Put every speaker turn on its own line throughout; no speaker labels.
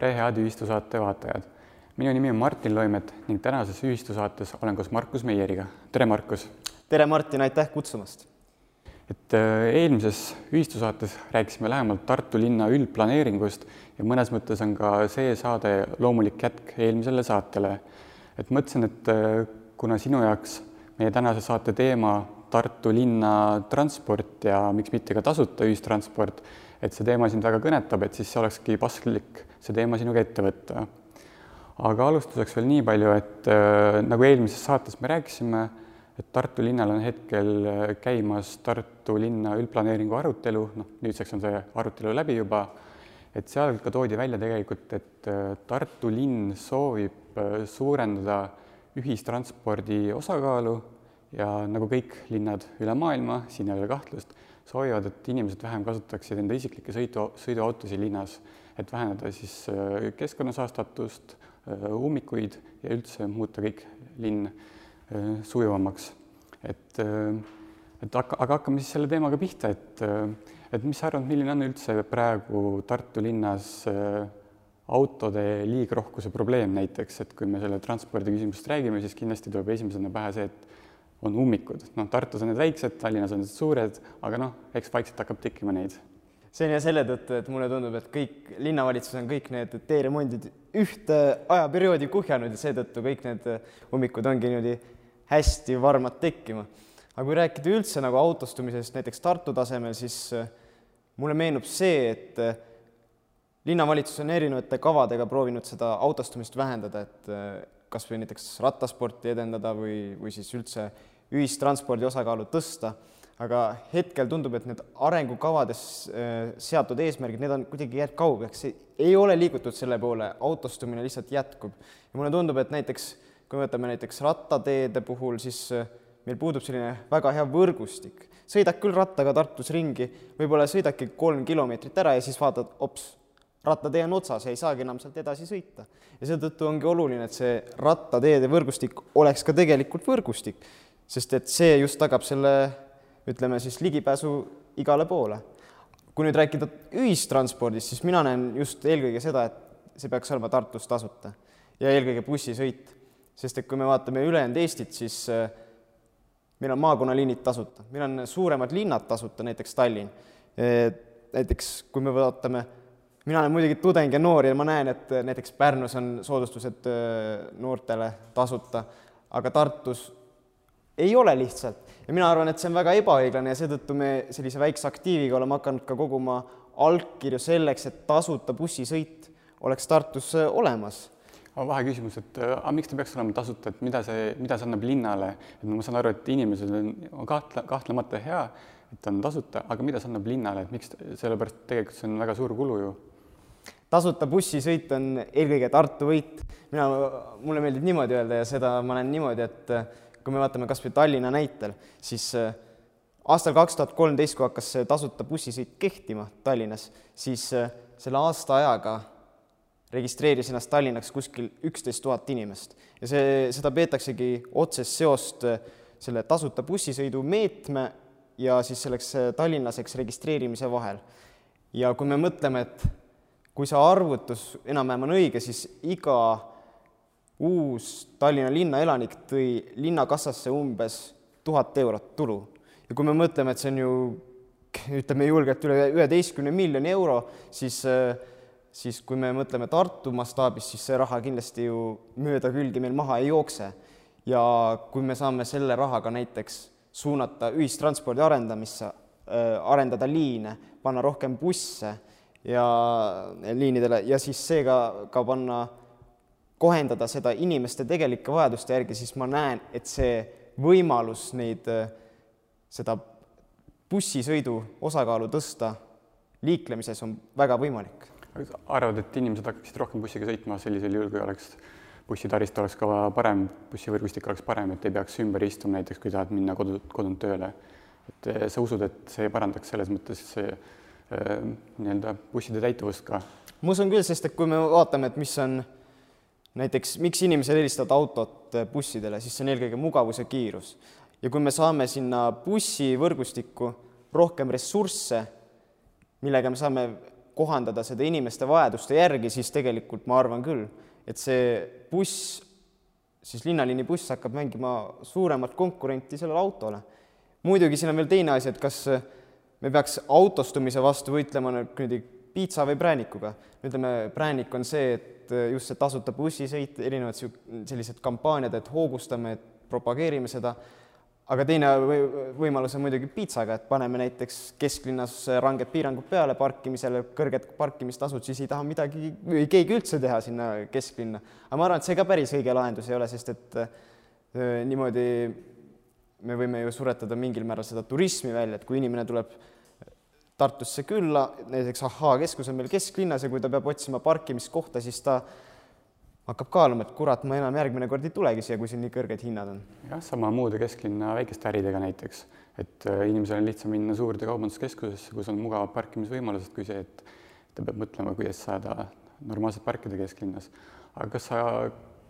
tere, head ühistusaate vaatajad! minu nimi on Martin Loimet ning tänases ühistusaates olen koos Markus Meieriga. tere, Markus!
tere, Martin, aitäh kutsumast!
et äh, eelmises ühistusaates rääkisime lähemalt Tartu linna üldplaneeringust ja mõnes mõttes on ka see saade loomulik jätk eelmisele saatele. et mõtlesin, et äh, kuna sinu jaoks meie tänase saate teema Tartu linna transport ja miks mitte ka tasuta ühistransport, et see teema sind väga kõnetab, et siis olekski paslik see teema sinuga ette võtta. aga alustuseks veel nii palju, et äh, nagu eelmises saates me rääkisime, et Tartu linnal on hetkel äh, käimas Tartu linna üldplaneeringu arutelu, noh, nüüdseks on see arutelu läbi juba, et seal ka toodi välja tegelikult, et äh, Tartu linn soovib äh, suurendada ühistranspordi osakaalu ja nagu kõik linnad üle maailma, siin ei ole kahtlust, soovivad, et inimesed vähem kasutaksid enda isiklikke sõidu, sõiduautosid linnas, et vähendada siis äh, keskkonnasaastatust, äh, ummikuid ja üldse muuta kõik linn äh, sujuvamaks. et, et hakka, aga hakkame siis selle teemaga pihta, et, et mis sa arvad, milline on üldse praegu Tartu linnas autode liigrohkuse probleem näiteks, et kui me selle transpordi küsimusest räägime, siis kindlasti tuleb esimesena pähe see, et on ummikud, noh, Tartus on need väiksed, Tallinnas on need suured, aga noh, eks vaikselt hakkab tekkima neid.
see on ja selle tõttu, et mulle tundub, et kõik linnavalitsus on kõik need teeremondid ühte ajaperioodi kuhjanud ja seetõttu kõik need ummikud ongi niimoodi hästi varmad tekkima. aga kui rääkida üldse nagu autostumisest näiteks Tartu tasemel, siis äh, mulle meenub see, et äh, linnavalitsus on erinevate kavadega proovinud seda autostumist vähendada, et äh, kas või näiteks rattasporti edendada või, või siis üldse ühistranspordi osakaalu tõsta, aga hetkel tundub, et need arengukavades äh, seatud eesmärgid, need on kuidagi jäänud kaugeks, ei ole liigutud selle poole, autostumine lihtsalt jätkub. ja mulle tundub, et näiteks kui me võtame näiteks rattateede puhul, siis äh, meil puudub selline väga hea võrgustik. sõidad küll rattaga Tartus ringi, võib-olla sõidadki kolm kilomeetrit ära ja siis vaatad, ops, rattatee on otsas ja ei saagi enam sealt edasi sõita. ja seetõttu ongi oluline, et see rattateede võrgustik oleks ka tegelikult võrgustik sest et see just tagab selle, ütleme siis ligipääsu igale poole. kui nüüd rääkida ühistranspordist, siis mina näen just eelkõige seda, et see peaks olema Tartus tasuta ja eelkõige bussisõit, sest et kui me vaatame ülejäänud Eestit, siis äh, meil on maakonnaliinid tasuta, meil on suuremad linnad tasuta, näiteks Tallinn. näiteks kui me vaatame, mina olen muidugi tudeng ja noor ja ma näen, et näiteks Pärnus on soodustused äh, noortele tasuta, aga Tartus ei ole lihtsalt. Ja mina arvan, et see on väga ebaõiglane ja seetõttu me sellise väikse aktiiviga oleme hakanud ka koguma allkirju selleks, et tasuta bussisõit oleks Tartus äh, olemas.
Aga vaheküsimus, et äh, aga miks ta peaks olema tasuta, et mida see, mida see annab linnale, et ma saan aru, et inimesed on, on kahtle, kahtlemata hea, et on tasuta, aga mida see annab linnale, et miks, sellepärast tegelikult see on väga suur kulu ju.
Tasuta bussisõit on eelkõige Tartu võit, mina, mulle meeldib niimoodi öelda ja seda ma näen niimoodi, et kui me vaatame kas või Tallinna näitel, siis äh, aastal kaks tuhat kolmteist, kui hakkas see tasuta bussisõit kehtima Tallinnas, siis äh, selle aasta ajaga registreeris ennast Tallinnaks kuskil üksteist tuhat inimest ja see, seda peetaksegi otsest seost äh, selle tasuta bussisõidu meetme ja siis selleks tallinlaseks registreerimise vahel. ja kui me mõtleme, et kui see arvutus enam-vähem on õige, siis iga uus Tallinna linna elanik tõi linnakassasse umbes tuhat eurot tulu. ja kui me mõtleme, et see on ju ütleme julgelt üle üheteistkümne miljoni euro, siis siis kui me mõtleme Tartu mastaabis, siis see raha kindlasti ju mööda külgi meil maha ei jookse. ja kui me saame selle rahaga näiteks suunata ühistranspordi arendamisse äh,, arendada liine, panna rohkem busse ja liinidele ja siis seega ka panna kohendada seda inimeste tegelike vajaduste järgi, siis ma näen, et see võimalus neid, äh, seda bussisõidu osakaalu tõsta liiklemises on väga võimalik.
arvad, et inimesed hakkaksid rohkem bussiga sõitma sellisel juhul, kui oleks bussitaristu oleks ka parem, bussivõrgustik oleks parem, et ei peaks ümber istuma näiteks, kui tahad minna kodu, kodunt tööle. et äh, sa usud, et see parandaks selles mõttes see äh, nii-öelda busside täituvust ka?
ma usun küll, sest et kui me vaatame, et mis on näiteks miks inimesed eelistavad autot bussidele, siis see on eelkõige mugavus ja kiirus. ja kui me saame sinna bussivõrgustikku rohkem ressursse, millega me saame kohandada seda inimeste vajaduste järgi, siis tegelikult ma arvan küll, et see buss, siis linnaliini buss hakkab mängima suuremat konkurenti sellele autole. muidugi siin on veel teine asi, et kas me peaks autostumise vastu võitlema niimoodi piitsa või präänikuga. ütleme, präänik on see, et just see tasuta bussisõit, erinevad sellised kampaaniad, et hoogustame, et propageerime seda aga teine võimalus on muidugi piitsaga, et paneme näiteks kesklinnas ranged piirangud peale parkimisele, kõrged parkimistasud, siis ei taha midagi, ei keegi üldse teha sinna kesklinna. aga ma arvan, et see ka päris õige lahendus ei ole, sest et äh, niimoodi me võime ju suretada mingil määral seda turismi välja, et kui inimene tuleb Tartusse külla, näiteks ahhaa, keskus on meil kesklinnas ja kui ta peab otsima parkimiskohta, siis ta hakkab kaaluma, et kurat, ma enam järgmine kord ei tulegi siia, kui siin nii kõrged hinnad on.
jah, sama muude kesklinna väikeste äridega näiteks, et äh, inimesel on lihtsam minna suurde kaubanduskeskusesse, kus on mugavad parkimisvõimalused, kui see, et ta peab mõtlema, kuidas saada normaalselt parkida kesklinnas. aga kas sa,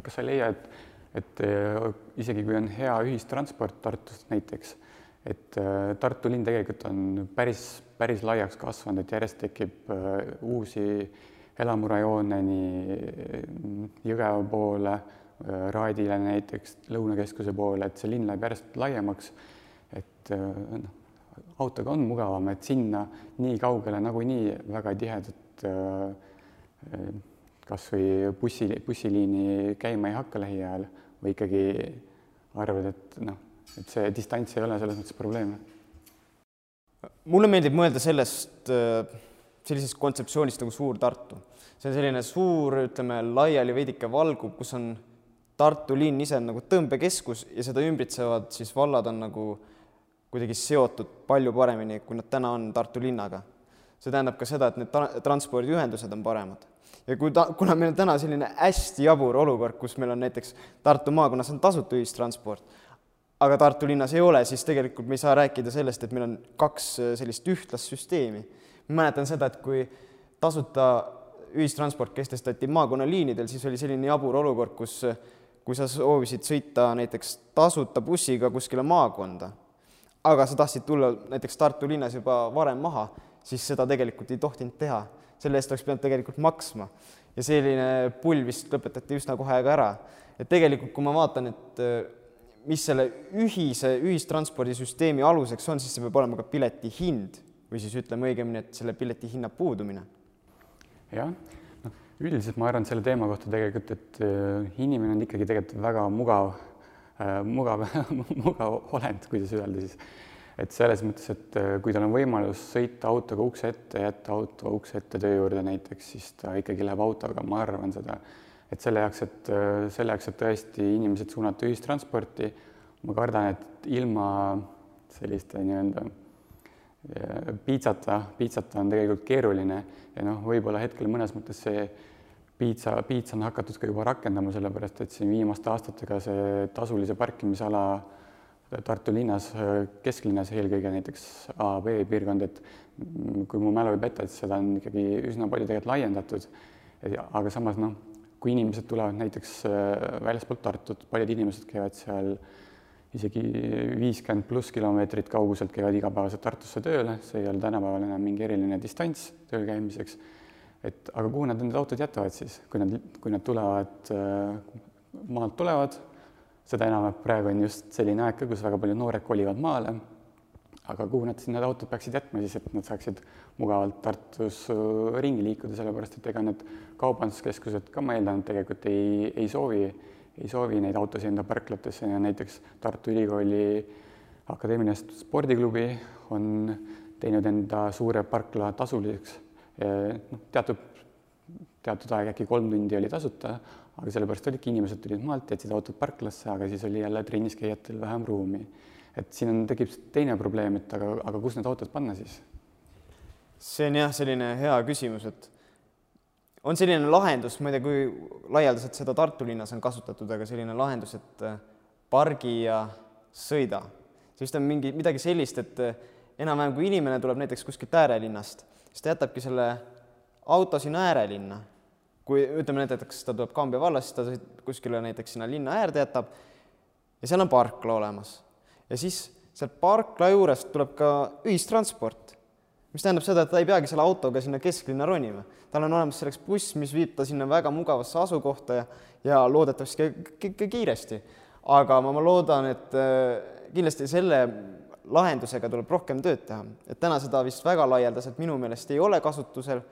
kas sa ei leia, et, et äh, isegi kui on hea ühistransport Tartust näiteks, et äh, Tartu linn tegelikult on päris, päris laiaks kasvanud, et järjest tekib uusi elamurajoone nii Jõgeva poole, Raadile näiteks, Lõunakeskuse poole, et see linn läheb järjest laiemaks. et noh, autoga on mugavam, et sinna nii kaugele nagunii väga tihedat kas või bussi, bussiliini käima ei hakka lähiajal või ikkagi arvad, et noh, et see distants ei ole selles mõttes probleem?
mulle meeldib mõelda sellest sellisest kontseptsioonist nagu Suur Tartu. see on selline suur, ütleme, laiali veidike valguv, kus on Tartu linn ise on nagu tõmbekeskus ja seda ümbritsevad siis vallad on nagu kuidagi seotud palju paremini, kui nad täna on Tartu linnaga. see tähendab ka seda, et need tra-, transpordiühendused on paremad. Ja kui ta, kuna meil on täna selline hästi jabur olukord, kus meil on näiteks Tartu maakonnas on tasuta ühistransport, aga Tartu linnas ei ole, siis tegelikult me ei saa rääkida sellest, et meil on kaks sellist ühtlast süsteemi ma mäletan seda, et kui tasuta ühistransport kehtestati maakonnaliinidel, siis oli selline jabur olukord, kus kui sa soovisid sõita näiteks tasuta bussiga kuskile maakonda, aga sa tahtsid tulla näiteks Tartu linnas juba varem maha, siis seda tegelikult ei tohtinud teha. Selle eest oleks pidanud tegelikult maksma. ja selline pull vist lõpetati üsna kohe ka ära. et tegelikult, kui ma vaatan, et mis selle ühise ühistranspordisüsteemi aluseks on, siis see peab olema ka pileti hind või siis ütleme õigemini, et selle pileti hinna puudumine.
jah, noh, üldiselt ma arvan selle teema kohta tegelikult, et äh, inimene on ikkagi tegelikult väga mugav äh,, mugav mugav olend, kuidas öelda siis. Et selles mõttes, et äh, kui tal on võimalus sõita autoga ukse ette, jätta auto ukse ette töö juurde näiteks, siis ta ikkagi läheb autoga, ma arvan seda, et selle jaoks, et äh, selle jaoks, et tõesti inimesed suunata ühistransporti, ma kardan, et ilma selliste nii-öelda piitsata, piitsata on tegelikult keeruline. Ja noh, võib-olla hetkel mõnes mõttes see piitsa, piits on hakatud ka juba rakendama, sellepärast et siin viimaste aastatega see tasulise parkimisala Tartu linnas, kesklinnas eelkõige näiteks A, B piirkond, et kui mu mälu ei peta, et seda on ikkagi üsna palju tegelikult laiendatud. aga samas noh, kui inimesed tulevad näiteks äh, väljaspoolt Tartut, paljud inimesed käivad seal isegi viiskümmend pluss kilomeetrit kauguselt käivad igapäevaselt Tartusse tööle, see ei ole tänapäeval enam mingi eriline distants tööl käimiseks. et aga kuhu nad need autod jätavad siis, kui nad, kui nad tulevad, äh, maalt tulevad, seda enam, et praegu on just selline aeg ka, kus väga paljud noored kolivad maale, aga kuhu nad siis need autod peaksid jätma siis, et nad saaksid mugavalt Tartus äh, ringi liikuda, sellepärast et ega need kaubanduskeskused ka, ma eeldan, et tegelikult ei, ei soovi ei soovi neid autosid enda parklatesse. Ja näiteks Tartu Ülikooli Akadeemiline Spordiklubi on teinud enda suure parkla tasuliseks. noh, teatud, teatud aeg äkki kolm tundi oli tasuta, aga sellepärast olidki, inimesed tulid maalt, jätsid autod parklasse, aga siis oli jälle trennis käijatel vähem ruumi. et siin on, tekib teine probleem, et aga, aga kus need autod panna siis?
see on jah, selline hea küsimus, et on selline lahendus, ma ei tea, kui laialdaselt seda Tartu linnas on kasutatud, aga selline lahendus, et äh, pargi ja sõida. see vist on mingi, midagi sellist, et äh, enam-vähem, kui inimene tuleb näiteks kuskilt äärelinnast, siis ta jätabki selle auto sinna äärelinna. Kui ütleme näiteks, ta tuleb Kambja vallast, siis ta kuskile näiteks sinna linna äärde jätab ja seal on parkla olemas. ja siis sealt parkla juurest tuleb ka ühistransport mis tähendab seda, et ta ei peagi selle autoga sinna kesklinna ronima. tal on olemas selleks buss, mis viib ta sinna väga mugavasse asukohta ja, ja loodetavasti ka kiiresti. aga ma, ma loodan, et äh, kindlasti selle lahendusega tuleb rohkem tööd teha, et täna seda vist väga laialdaselt minu meelest ei ole kasutusel,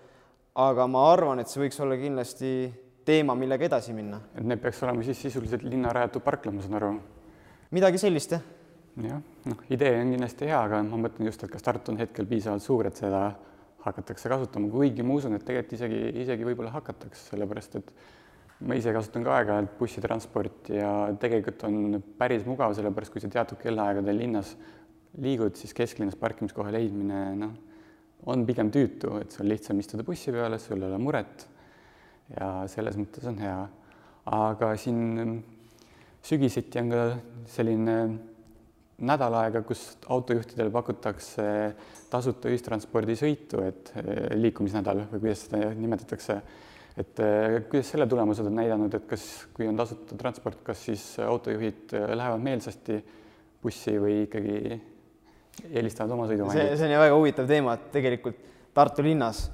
aga ma arvan, et see võiks olla kindlasti teema, millega edasi minna.
et need peaks olema siis sisuliselt linna rajatud parkla, ma saan aru?
midagi sellist, jah.
jah, noh, idee on kindlasti hea, aga ma mõtlen just, et kas Tartu on hetkel piisavalt suur, et seda hakatakse kasutama, kuigi ma usun, et tegelikult isegi, isegi võib-olla hakatakse, sellepärast et ma ise kasutan ka aeg-ajalt bussitransporti ja tegelikult on päris mugav, sellepärast kui sa teatud kellaaegadel linnas liigud, siis kesklinnas parkimiskoha leidmine, noh, on pigem tüütu, et sul lihtsam istuda bussi peale, sul ei ole muret ja selles mõttes on hea. aga siin sügiseti on ka selline nädal aega, kus autojuhtidele pakutakse tasuta ühistranspordisõitu, et eh, liikumisnädal või kuidas seda nimetatakse. et eh, kuidas selle tulemused on näidanud, et kas, kui on tasuta transport, kas siis autojuhid eh, lähevad meelsasti bussi või ikkagi eelistavad oma sõiduvahendeid?
see, see on ju väga huvitav teema, et tegelikult Tartu linnas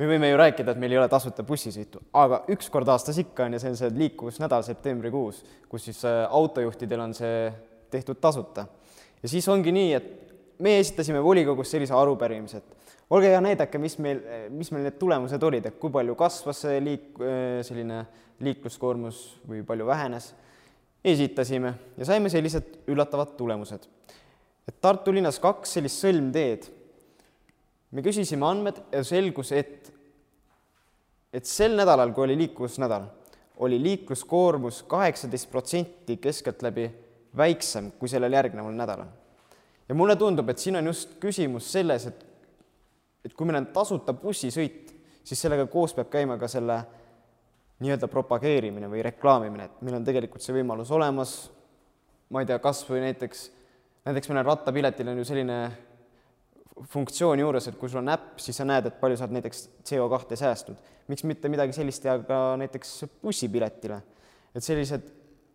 me võime ju rääkida, et meil ei ole tasuta bussisõitu, aga üks kord aastas ikka on ja see on see liikuvusnädal septembrikuus, kus siis äh, autojuhtidel on see tehtud tasuta. ja siis ongi nii, et me esitasime volikogus sellise arupärimise, et olge hea, näidake, mis meil, mis meil need tulemused olid, et kui palju kasvas see liik-, äh, selline liikluskoormus või palju vähenes. esitasime ja saime sellised üllatavad tulemused. Et Tartu linnas kaks sellist sõlmteed me küsisime andmed ja selgus, et, et sel nädalal, kui oli liiklusnädal, oli liikluskoormus kaheksateist protsenti keskeltläbi väiksem kui sellel järgneval nädalal. ja mulle tundub, et siin on just küsimus selles, et, et kui meil on tasuta bussisõit, siis sellega koos peab käima ka selle nii-öelda propageerimine või reklaamimine, et meil on tegelikult see võimalus olemas, ma ei tea, kas või näiteks, näiteks meil on rattapiletil on ju selline funktsioon juures, et kui sul on äpp, siis sa näed, et palju sa oled näiteks CO2 säästnud. miks mitte midagi sellist teha ka näiteks bussipiletile. et sellised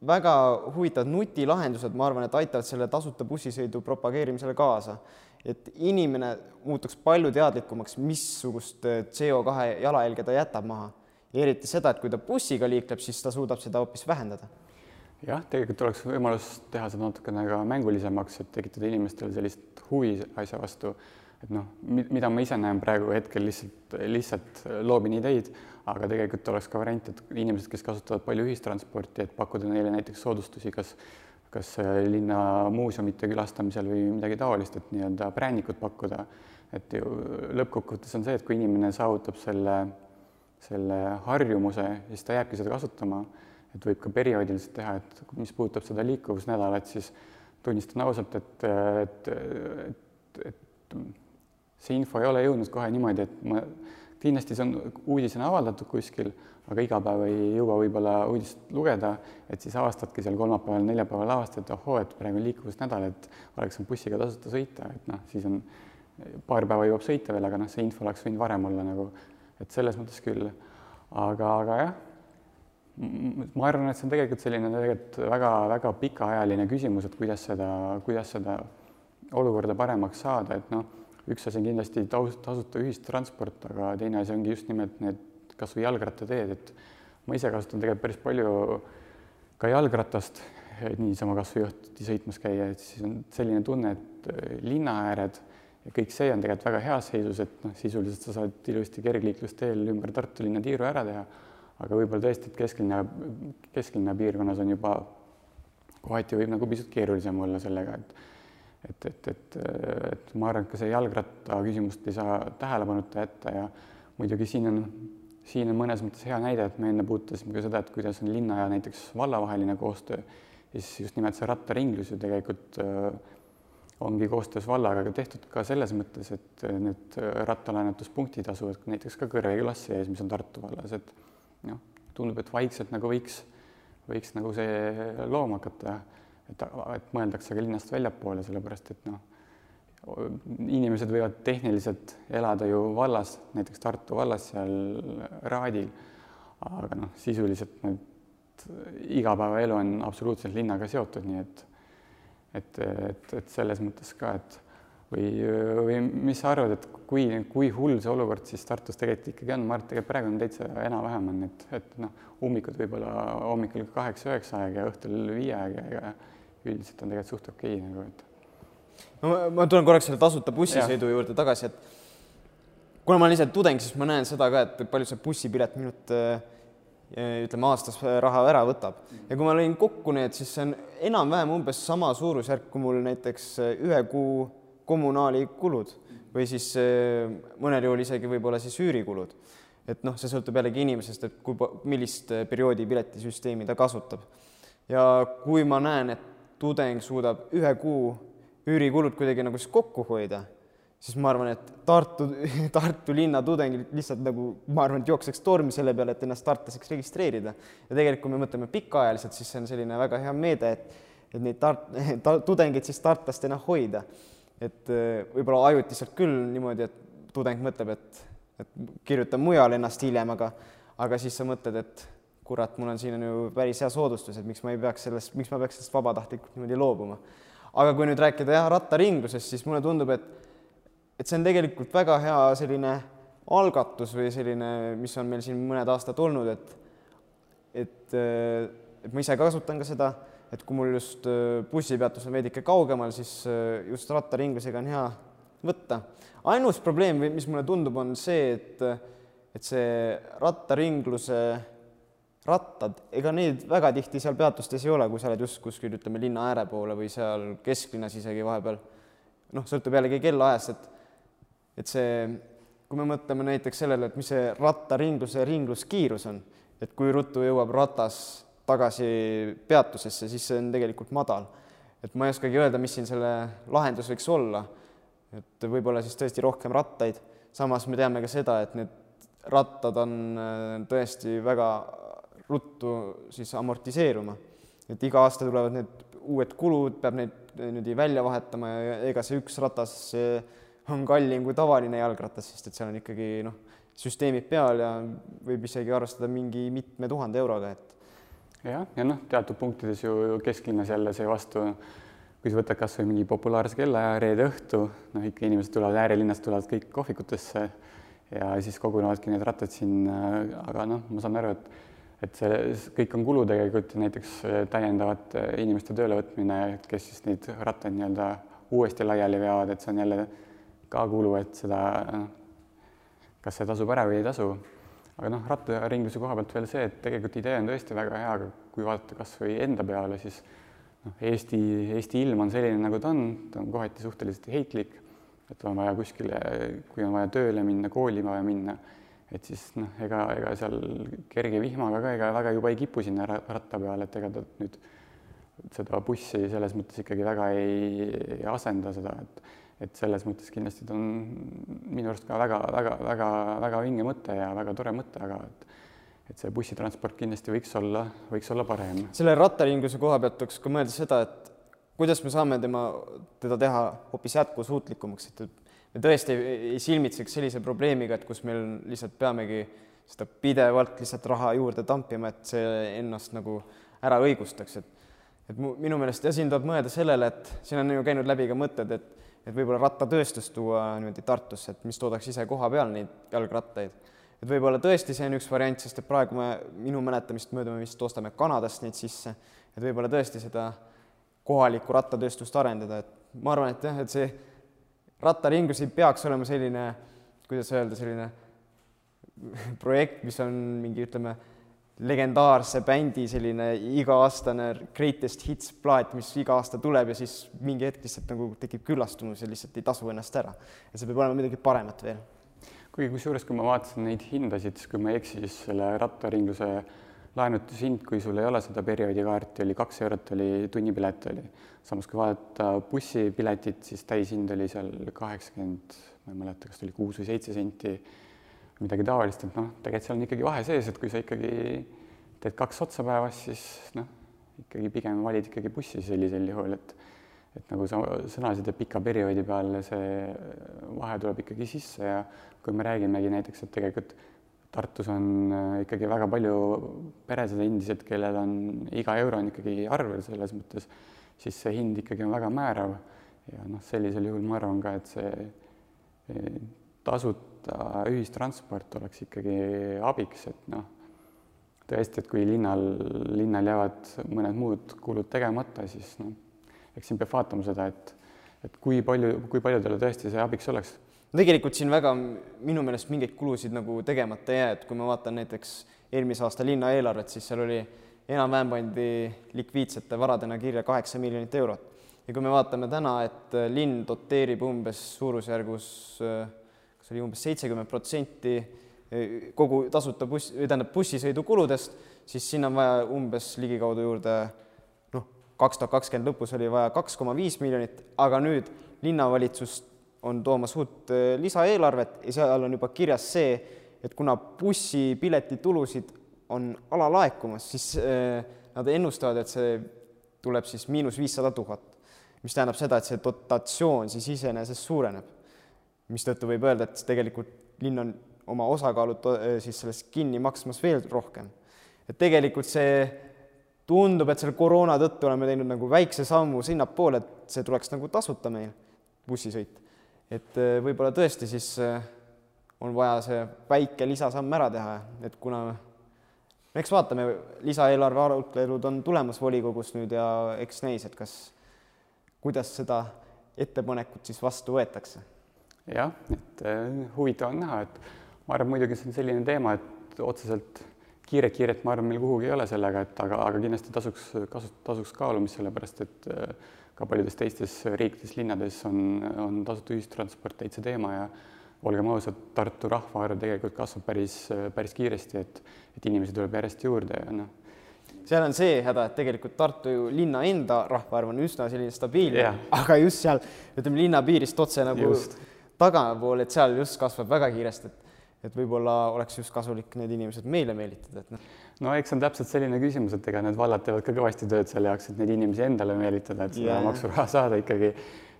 väga huvitavad nutilahendused, ma arvan, et aitavad selle tasuta bussisõidu propageerimisele kaasa. et inimene muutuks palju teadlikumaks, missugust CO2 jalajälge ta jätab maha. ja eriti seda, et kui ta bussiga liikleb, siis ta suudab seda hoopis vähendada
jah, tegelikult oleks võimalus teha seda natukene ka mängulisemaks, et tekitada inimestele sellist huvi asja vastu. et noh, mida ma ise näen praegu hetkel lihtsalt, lihtsalt loobin ideid, aga tegelikult oleks ka variant, et inimesed, kes kasutavad palju ühistransporti, et pakkuda neile näiteks soodustusi, kas kas linna muuseumite külastamisel või midagi taolist, et nii-öelda präänikut pakkuda. et ju lõppkokkuvõttes on see, et kui inimene saavutab selle, selle harjumuse, siis ta jääbki seda kasutama et võib ka perioodiliselt teha, et mis puudutab seda liikuvusnädalat, siis tunnistan ausalt, et, et, et, et see info ei ole jõudnud kohe niimoodi, et ma kindlasti see on uudisena avaldatud kuskil, aga iga päev ei jõua võib-olla uudist lugeda, et siis avastadki seal kolmapäeval, neljapäeval avastad, et ohoo, et praegu on liikuvusnädal, et oleks bussiga tasuta sõita, et noh, siis on paar päeva jõuab sõita veel, aga noh, see info oleks võinud varem olla nagu, et selles mõttes küll. aga, aga jah ma arvan, et see on tegelikult selline tegelikult väga-väga pikaajaline küsimus, et kuidas seda, kuidas seda olukorda paremaks saada, et noh, üks asi on kindlasti taus-, tasuta ühistransport, aga teine asi ongi just nimelt need kas või jalgrattateed, et ma ise kasutan tegelikult päris palju ka jalgratast, niisama kas või õhtuti sõitmas käia, et siis on selline tunne, et linna ääred ja kõik see on tegelikult väga heas seisus, et noh, sisuliselt sa saad ilusti kergliiklusteel ümber Tartu linna tiiru ära teha aga võib-olla tõesti, et kesklinna, kesklinna piirkonnas on juba kohati võib nagu pisut keerulisem olla sellega, et et, et, et, et ma arvan, et ka see jalgratta küsimust ei saa tähelepanuta jätta ja muidugi siin on, siin on mõnes mõttes hea näide, et me enne puudutasime ka seda, et kuidas on linna ja näiteks valla vaheline koostöö siis just nimelt see rattaringlus ju tegelikult äh, ongi koostöös vallaga tehtud ka selles mõttes, et need rattalaenutuspunktid asuvad näiteks ka Kõrve klassi ees, mis on Tartu vallas, et noh, tundub, et vaikselt nagu võiks, võiks nagu see looma hakata, et, et mõeldakse ka linnast väljapoole, sellepärast et noh, inimesed võivad tehniliselt elada ju vallas, näiteks Tartu vallas seal Raadil, aga noh, sisuliselt need igapäevaelu on absoluutselt linnaga seotud, nii et et, et, et selles mõttes ka, et või, või mis sa arvad, et kui, kui hull see olukord siis Tartus tegelikult ikkagi on, ma arvan, et tegelikult praegu on täitsa enam-vähem on, et, et noh, ummikud võib-olla hommikul kaheksa-üheksa aeg ja õhtul viie aeg ja üldiselt on tegelikult suht okei okay, nagu, et.
no ma, ma tulen korraks selle tasuta bussisõidu juurde tagasi, et kuna ma olen ise tudeng, siis ma näen seda ka, et palju see bussipilet minult äh, ütleme aastas raha ära võtab. Ja kui ma lõin kokku need, siis see on enam-vähem umbes sama suurusjärk, kui mul näiteks ühe kuu kommunaalikulud või siis eh, mõnel juhul isegi võib-olla siis üürikulud. et noh, see sõltub jällegi inimesest, et kui, millist eh, perioodi piletisüsteemi ta kasutab. ja kui ma näen, et tudeng suudab ühe kuu üürikulud kuidagi nagu siis kokku hoida, siis ma arvan, et Tartu, Tartu linna tudengid lihtsalt nagu, ma arvan, et jookseks tormi selle peale, et ennast tartlaseks registreerida. ja tegelikult, kui me mõtleme pikaajaliselt, siis see on selline väga hea meede, et, et neid tart-, ta, tudengeid siis tartlastena hoida et äh, võib-olla ajutiselt küll niimoodi, et tudeng mõtleb, et, et kirjutan mujal ennast hiljem, aga, aga siis sa mõtled, et kurat, mul on siin on ju päris hea soodustus, et miks ma ei peaks sellest, miks ma peaks sellest vabatahtlikult niimoodi loobuma. aga kui nüüd rääkida jah, rattaringlusest, siis mulle tundub, et, et see on tegelikult väga hea selline algatus või selline, mis on meil siin mõned aastad olnud, et, et, äh, et ma ise kasutan ka seda et kui mul just äh, bussipeatus on veidike kaugemal, siis äh, just rattaringlusega on hea võtta. ainus probleem, mis mulle tundub, on see, et, et see rattaringluse rattad, ega neid väga tihti seal peatustes ei ole, kui sa oled just kuskil, ütleme, linna ääre poole või seal kesklinnas isegi vahepeal. noh, sõltub jällegi kellaajast, et, et see, kui me mõtleme näiteks sellele, et mis see rattaringluse ringluskiirus on, et kui ruttu jõuab ratas tagasi peatusesse, siis see on tegelikult madal. et ma ei oskagi öelda, mis siin selle lahendus võiks olla. et võib-olla siis tõesti rohkem rattaid, samas me teame ka seda, et need rattad on äh, tõesti väga ruttu siis amortiseeruma. et iga aasta tulevad need uued kulud, peab neid niimoodi välja vahetama ja ega see üks ratas on kallim kui tavaline jalgratas, sest et seal on ikkagi noh, süsteemid peal ja võib isegi arvestada mingi mitme tuhande euroga, et
jah, ja noh, teatud punktides ju kesklinnas jälle see vastu, kui sa võtad kasvõi mingi populaarse kellaaja reede õhtu, noh ikka inimesed tulevad äärelinnast, tulevad kõik kohvikutesse ja siis kogunevadki need rattad sinna, aga noh, ma saan aru, et et see kõik on kulu tegelikult ja näiteks täiendavate inimeste töölevõtmine, kes siis neid rattaid nii-öelda uuesti laiali veavad, et see on jälle ka kulu, et seda noh, kas see tasub ära või ei tasu aga noh, rattaringluse koha pealt veel see, et tegelikult idee on tõesti väga hea, aga kui vaadata kas või enda peale, siis noh, Eesti, Eesti ilm on selline, nagu ta on, ta on kohati suhteliselt heitlik, et on vaja kuskile, kui on vaja tööle minna, kooli vaja minna, et siis noh, ega, ega seal kerge vihmaga ka ega väga juba ei kipu sinna ratta peale, et ega ta nüüd seda bussi selles mõttes ikkagi väga ei, ei asenda seda, et et selles mõttes kindlasti ta on minu arust ka väga-väga-väga-väga vinge mõte ja väga tore mõte, aga et et see bussitransport kindlasti võiks olla, võiks olla parem.
selle rattaringluse koha pealt tuleks ka mõelda seda, et kuidas me saame tema, teda teha hoopis jätkusuutlikumaks, et me tõesti ei, silmitseks sellise probleemiga, et kus meil lihtsalt peamegi seda pidevalt lihtsalt raha juurde tampima, et see ennast nagu ära õigustaks, et et mu, minu meelest ja siin tuleb mõelda sellele, et siin on ju käinud läbi ka mõtted, et et võib-olla rattatööstus tuua niimoodi Tartusse, et mis toodaks ise koha peal neid jalgrattaid. et võib-olla tõesti see on üks variant, sest et praegu me minu mäletamist mööda me vist ostame Kanadast neid sisse, et võib-olla tõesti seda kohalikku rattatööstust arendada, et ma arvan, et jah, et see rattaringlus ei peaks olema selline, kuidas öelda, selline projekt, mis on mingi, ütleme, legendaarse bändi selline iga-aastane greatest hits plaat, mis iga aasta tuleb ja siis mingi hetk lihtsalt nagu tekib küllastumus ja lihtsalt ei tasu ennast ära. ja see peab olema midagi paremat veel.
kuigi kusjuures, kui ma vaatasin neid hindasid, siis kui ma ei eksi, siis selle rattaringluse laenutushind, kui sul ei ole seda perioodikaarti, oli kaks eurot, oli tunnipilet oli. samas kui vaadata bussipiletit, siis täishind oli seal kaheksakümmend, ma ei mäleta, kas ta oli kuus või seitse senti midagi taolist, et noh, tegelikult seal on ikkagi vahe sees, et kui sa ikkagi teed kaks otsa päevas, siis noh, ikkagi pigem valid ikkagi bussi sellisel juhul, et et nagu sa sõnasid, et pika perioodi peale see vahe tuleb ikkagi sisse ja kui me räägimegi näiteks, et tegelikult Tartus on äh, ikkagi väga palju peresid endiselt, kellel on iga euro on ikkagi arvel selles mõttes, siis see hind ikkagi on väga määrav. Ja noh, sellisel juhul ma arvan ka, et see eh, tasuta ühistransport oleks ikkagi abiks, et noh, tõesti, et kui linnal, linnal jäävad mõned muud kulud tegemata, siis noh, eks siin peab vaatama seda, et, et kui palju, kui paljudele tõesti see abiks oleks
tegelikult siin väga minu meelest mingeid kulusid nagu tegemata ei jää, et kui ma vaatan näiteks eelmise aasta linna eelarvet, siis seal oli enam-vähem pandi likviidsete varadena kirja kaheksa miljonit eurot. ja kui me vaatame täna, et linn doteerib umbes suurusjärgus, äh, kas oli umbes seitsekümmend protsenti äh, kogu tasuta buss, tähendab bussisõidu kuludest, siis sinna on vaja umbes ligikaudu juurde noh, kaks tuhat kakskümmend lõpus oli vaja kaks koma viis miljonit, aga nüüd linnavalitsus on toomas uut lisaeelarvet ja seal on juba kirjas see, et kuna bussipileti tulusid on alalaekumas, siis äh, nad ennustavad, et see tuleb siis miinus viissada tuhat, mis tähendab seda, et see dotatsioon siis iseenesest suureneb. Mistõttu võib öelda, et tegelikult linn on oma osakaalu äh, siis sellest kinni maksmas veel rohkem. et tegelikult see tundub, et selle koroona tõttu oleme teinud nagu väikse sammu sinnapoole, et see tuleks nagu tasuta meil, bussisõit. et äh, võib-olla tõesti siis on vaja see väike lisasamm ära teha, et kuna eks vaatame, lisaeelarve arutelud on tulemas volikogus nüüd ja eks näis, et kas, kuidas seda ettepanekut siis vastu võetakse.
Jah, et äh, huvitav on näha, et ma arvan, muidugi see on selline teema, et otseselt kiiret-kiiret, ma arvan, meil kuhugi ei ole sellega, et aga, aga kindlasti tasuks, tasuks kaalumist, sellepärast et äh, ka paljudes teistes riikides, linnades on, on tasuta ühistransport täitsa teema ja olgem ausad, Tartu rahvaarv tegelikult kasvab päris, päris kiiresti, et, et inimesi tuleb järjest juurde ja noh.
seal on see häda, et tegelikult Tartu linna enda rahvaarv on üsna selline stabiilne yeah., aga just seal, ütleme linna piirist otse nagu just. Tagapool, et seal just kasvab väga kiiresti, et et võib-olla oleks just kasulik need inimesed meile meelitada, et noh.
no eks on täpselt selline küsimus, et ega need vallad teevad ka kõvasti tööd selle jaoks, et neid inimesi endale meelitada, et seda yeah. maksuraha saada ikkagi,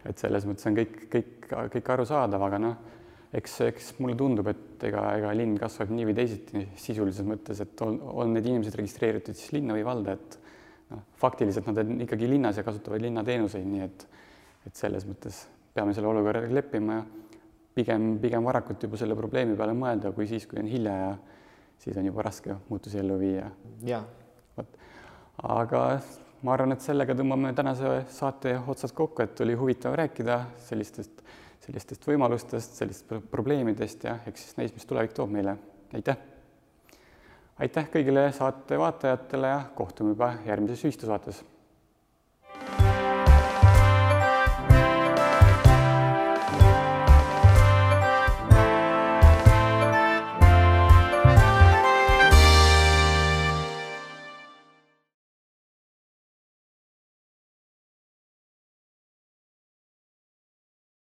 et selles mõttes on kõik, kõik, kõik arusaadav, aga noh eks, eks mulle tundub, et ega, ega linn kasvab nii või teisiti sisulises mõttes, et on, on need inimesed registreeritud siis linna või valda, et noh, faktiliselt nad on ikkagi linnas ja kasutavad linnateenuseid, nii et et selles mõttes peame selle olukorraga leppima ja pigem, pigem varakult juba selle probleemi peale mõelda, kui siis, kui on hilja ja siis on juba raske muutusi ellu viia. vot, aga ma arvan, et sellega tõmbame tänase saate otsad kokku, et oli huvitav rääkida sellistest sellistest võimalustest, sellistest probleemidest ja eks siis näis, mis tulevik toob meile. aitäh! aitäh kõigile saate vaatajatele ja kohtume juba järgmises ühistusaates